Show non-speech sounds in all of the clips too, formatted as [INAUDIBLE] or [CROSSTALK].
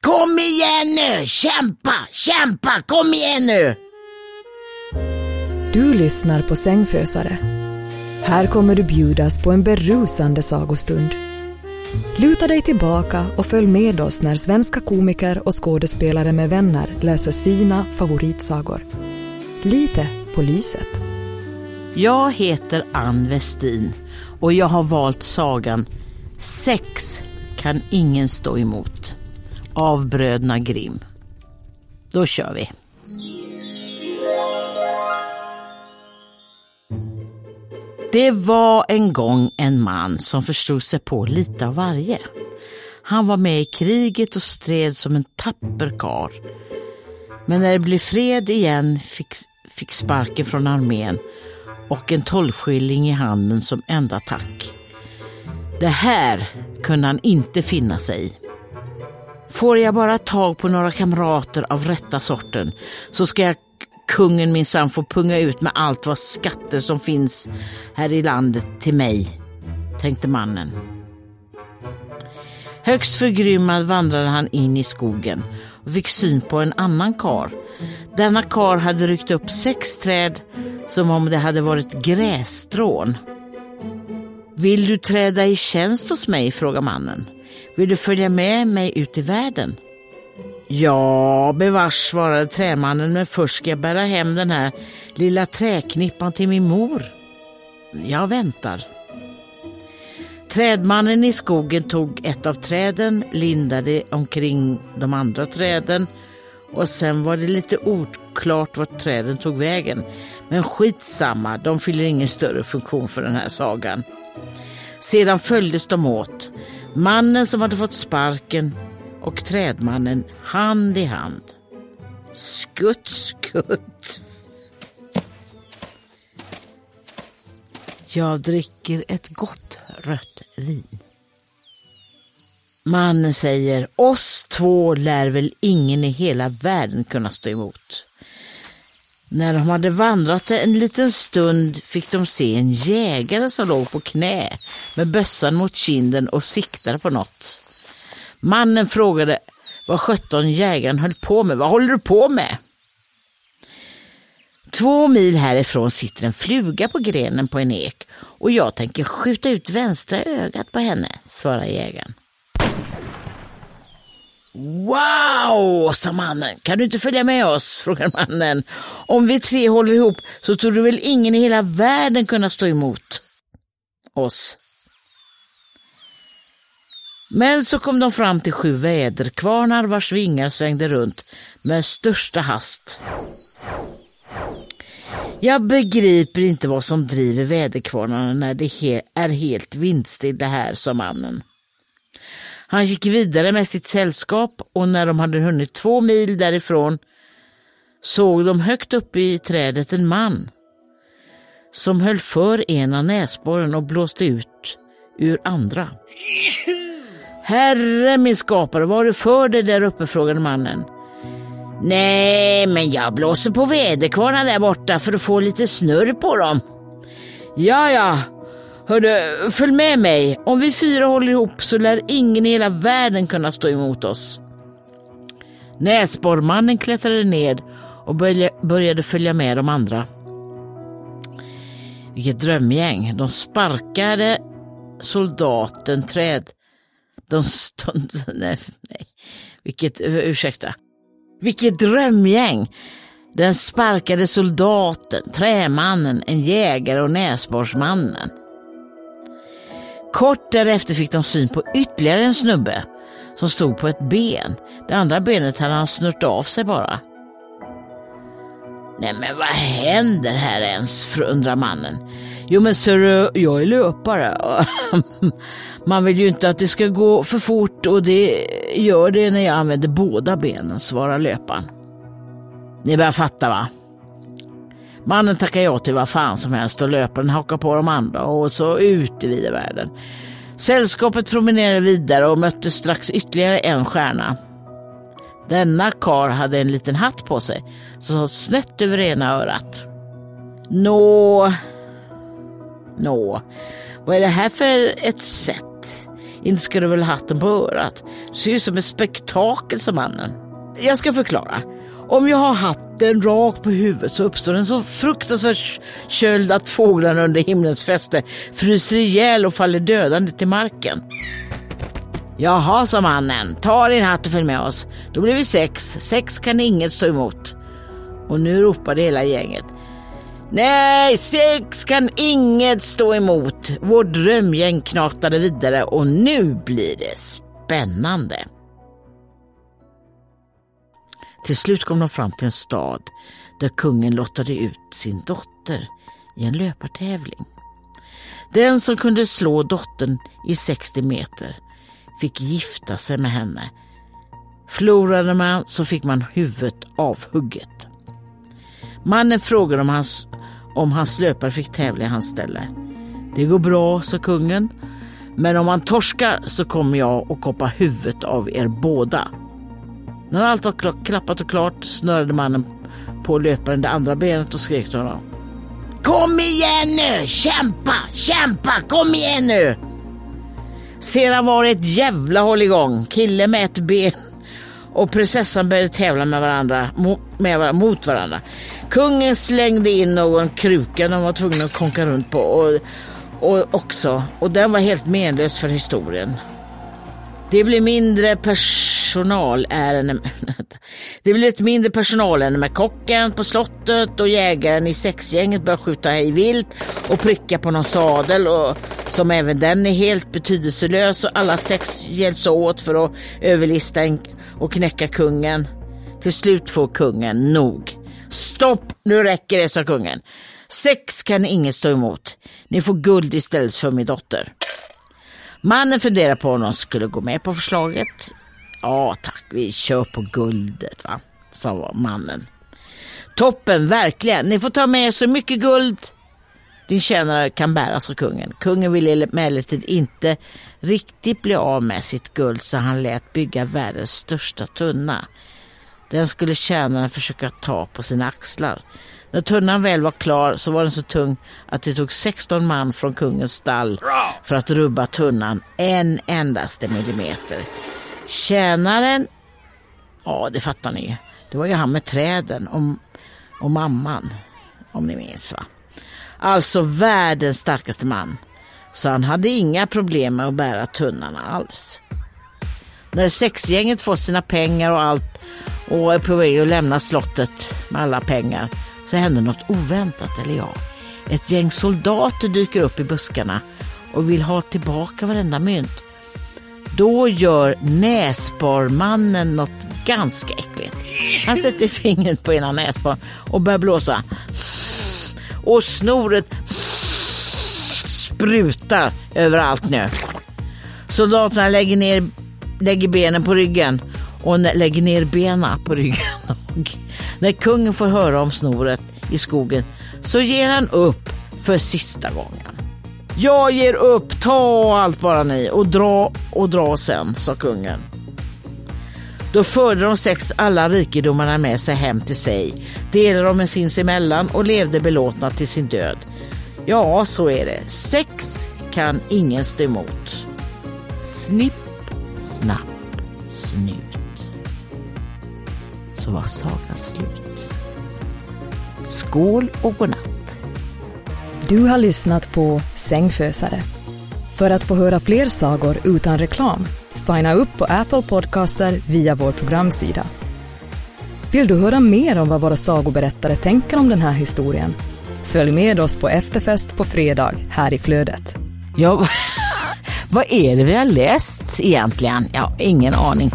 Kom igen nu! Kämpa, kämpa, kom igen nu! Du lyssnar på Sängfösare. Här kommer du bjudas på en berusande sagostund. Luta dig tillbaka och följ med oss när svenska komiker och skådespelare med vänner läser sina favoritsagor. Lite på lyset. Jag heter Ann Westin och jag har valt sagan Sex kan ingen stå emot av bröderna Grimm. Då kör vi. Det var en gång en man som förstod sig på lite av varje. Han var med i kriget och stred som en tapper kar. Men när det blev fred igen fick, fick sparken från armén och en tolvskilling i handen som enda tack. Det här kunde han inte finna sig i. Får jag bara tag på några kamrater av rätta sorten så ska jag kungen minsann få punga ut med allt vad skatter som finns här i landet till mig, tänkte mannen. Högst förgrymmad vandrade han in i skogen och fick syn på en annan kar. Denna kar hade ryckt upp sex träd som om det hade varit grässtrån. Vill du träda i tjänst hos mig? frågar mannen. Vill du följa med mig ut i världen? Ja, bevars, svarade trämannen, men först ska jag bära hem den här lilla träknippan till min mor. Jag väntar. Trädmannen i skogen tog ett av träden, lindade omkring de andra träden och sen var det lite oklart vart träden tog vägen. Men skitsamma, de fyller ingen större funktion för den här sagan. Sedan följdes de åt. Mannen som hade fått sparken och trädmannen hand i hand. Skutt, skutt. Jag dricker ett gott rött vin. Mannen säger, oss två lär väl ingen i hela världen kunna stå emot. När de hade vandrat en liten stund fick de se en jägare som låg på knä med bössan mot kinden och siktade på något. Mannen frågade vad sjutton jägaren höll på med. Vad håller du på med? Två mil härifrån sitter en fluga på grenen på en ek och jag tänker skjuta ut vänstra ögat på henne, svarar jägaren. Wow, sa mannen. Kan du inte följa med oss? [LAUGHS] frågade mannen. Om vi tre håller ihop så tror du väl ingen i hela världen kunna stå emot oss. Men så kom de fram till sju väderkvarnar vars vingar svängde runt med största hast. Jag begriper inte vad som driver väderkvarnarna när det är helt vindstilla här, sa mannen. Han gick vidare med sitt sällskap och när de hade hunnit två mil därifrån såg de högt uppe i trädet en man som höll för ena näsborren och blåste ut ur andra. Herre min skapare, vad har du för dig där uppe? frågade mannen. Nej, men jag blåser på väderkvarnar där borta för att få lite snurr på dem. Ja, ja, hördu, följ med mig. Om vi fyra håller ihop så lär ingen i hela världen kunna stå emot oss. Näsborrmannen klättrade ned och började följa med de andra. Vilket drömgäng. De sparkade soldaten träd. De stund... [LAUGHS] Nej, nej. Vilket, ursäkta. Vilket drömgäng! Den sparkade soldaten, trämannen, en jägare och näsborrsmannen. Kort därefter fick de syn på ytterligare en snubbe som stod på ett ben. Det andra benet hade han snört av sig bara. Nej men vad händer här ens, undrar mannen. Jo men sir, jag är löpare. [LAUGHS] Man vill ju inte att det ska gå för fort och det gör det när jag använder båda benen, svarar löparen. Ni börjar fatta va? Mannen tackar ja till vad fan som helst och löparen hakar på de andra och så ut i vida världen. Sällskapet promenerade vidare och mötte strax ytterligare en stjärna. Denna kar hade en liten hatt på sig som satt snett över ena örat. Nå, nå, vad är det här för ett sätt? Inte ska du väl ha hatten på örat? Det ser ju ut som ett spektakel, som mannen. Jag ska förklara. Om jag har hatten rakt på huvudet så uppstår en så fruktansvärd köld att fåglarna under himlens fäste fryser ihjäl och faller dödande till marken. Jaha, sa mannen, ta din hatt och följ med oss. Då blir vi sex. Sex kan inget stå emot. Och nu ropade hela gänget. Nej, sex kan inget stå emot. Vårt drömgäng knatade vidare och nu blir det spännande. Till slut kom de fram till en stad där kungen lottade ut sin dotter i en löpartävling. Den som kunde slå dottern i 60 meter fick gifta sig med henne. Förlorade man så fick man huvudet avhugget. Mannen frågade om hans, om hans löpare fick tävla i hans ställe. Det går bra, sa kungen. Men om han torskar så kommer jag att koppa huvudet av er båda. När allt var klappat och klart snörade mannen på löparen det andra benet och skrek till honom. Kom igen nu! Kämpa, kämpa, kom igen nu! Sedan var det ett jävla hålligång. Kille med ett ben och prinsessan började tävla med varandra, med varandra, mot varandra. Kungen slängde in någon kruka de var tvungna att konka runt på och, och också, och den var helt menlös för historien. Det blir mindre personalärende. [LAUGHS] Det blir ett mindre personalärende med kocken på slottet och jägaren i sexgänget börjar skjuta i vilt och pricka på någon sadel och som även den är helt betydelselös och alla sex hjälps åt för att överlista och knäcka kungen. Till slut får kungen nog. Stopp, nu räcker det, sa kungen. Sex kan inget stå emot. Ni får guld istället för min dotter. Mannen funderar på om de skulle gå med på förslaget. Ja tack, vi kör på guldet va, sa mannen. Toppen, verkligen. Ni får ta med så mycket guld din tjänare kan bära, sa kungen. Kungen ville emellertid inte riktigt bli av med sitt guld så han lät bygga världens största tunna. Den skulle tjänaren försöka ta på sina axlar. När tunnan väl var klar så var den så tung att det tog 16 man från kungens stall för att rubba tunnan en endaste millimeter. Tjänaren, ja det fattar ni, det var ju han med träden och, och mamman, om ni minns va. Alltså världens starkaste man. Så han hade inga problem med att bära tunnarna alls. När sexgänget fått sina pengar och allt och är på väg att lämna slottet med alla pengar så händer något oväntat, eller ja. Ett gäng soldater dyker upp i buskarna och vill ha tillbaka varenda mynt. Då gör näsborrmannen något ganska äckligt. Han sätter fingret på ena näsborren och börjar blåsa. Och snoret sprutar överallt nu. Soldaterna lägger, ner, lägger benen på ryggen och lägger ner benen på ryggen. Och när kungen får höra om snoret i skogen så ger han upp för sista gången. Jag ger upp, ta allt bara ni och dra och dra sen, sa kungen. Då förde de sex alla rikedomarna med sig hem till sig, delade dem sinsemellan och levde belåtna till sin död. Ja, så är det. Sex kan ingen stå emot. Snipp, snapp, snut. Så var sagan slut. Skål och godnatt. Du har lyssnat på Sängfösare. För att få höra fler sagor utan reklam, signa upp på Apple Podcaster via vår programsida. Vill du höra mer om vad våra sagoberättare tänker om den här historien? Följ med oss på efterfest på fredag här i flödet. Ja, [LAUGHS] vad är det vi har läst egentligen? Ja, ingen aning.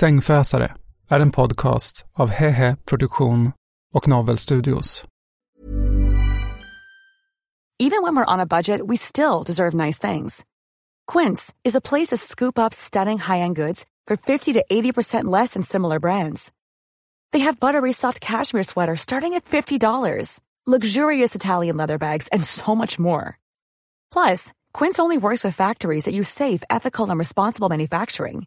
Sängfösare är en podcast av Hehe Produktion och Novel Studios. Even when we're on a budget we still deserve nice things. Quince is a place to scoop up stunning high-end goods for 50 to 80% less than similar brands. They have buttery soft cashmere sweaters starting at $50, luxurious Italian leather bags, and so much more. Plus, Quince only works with factories that use safe, ethical, and responsible manufacturing.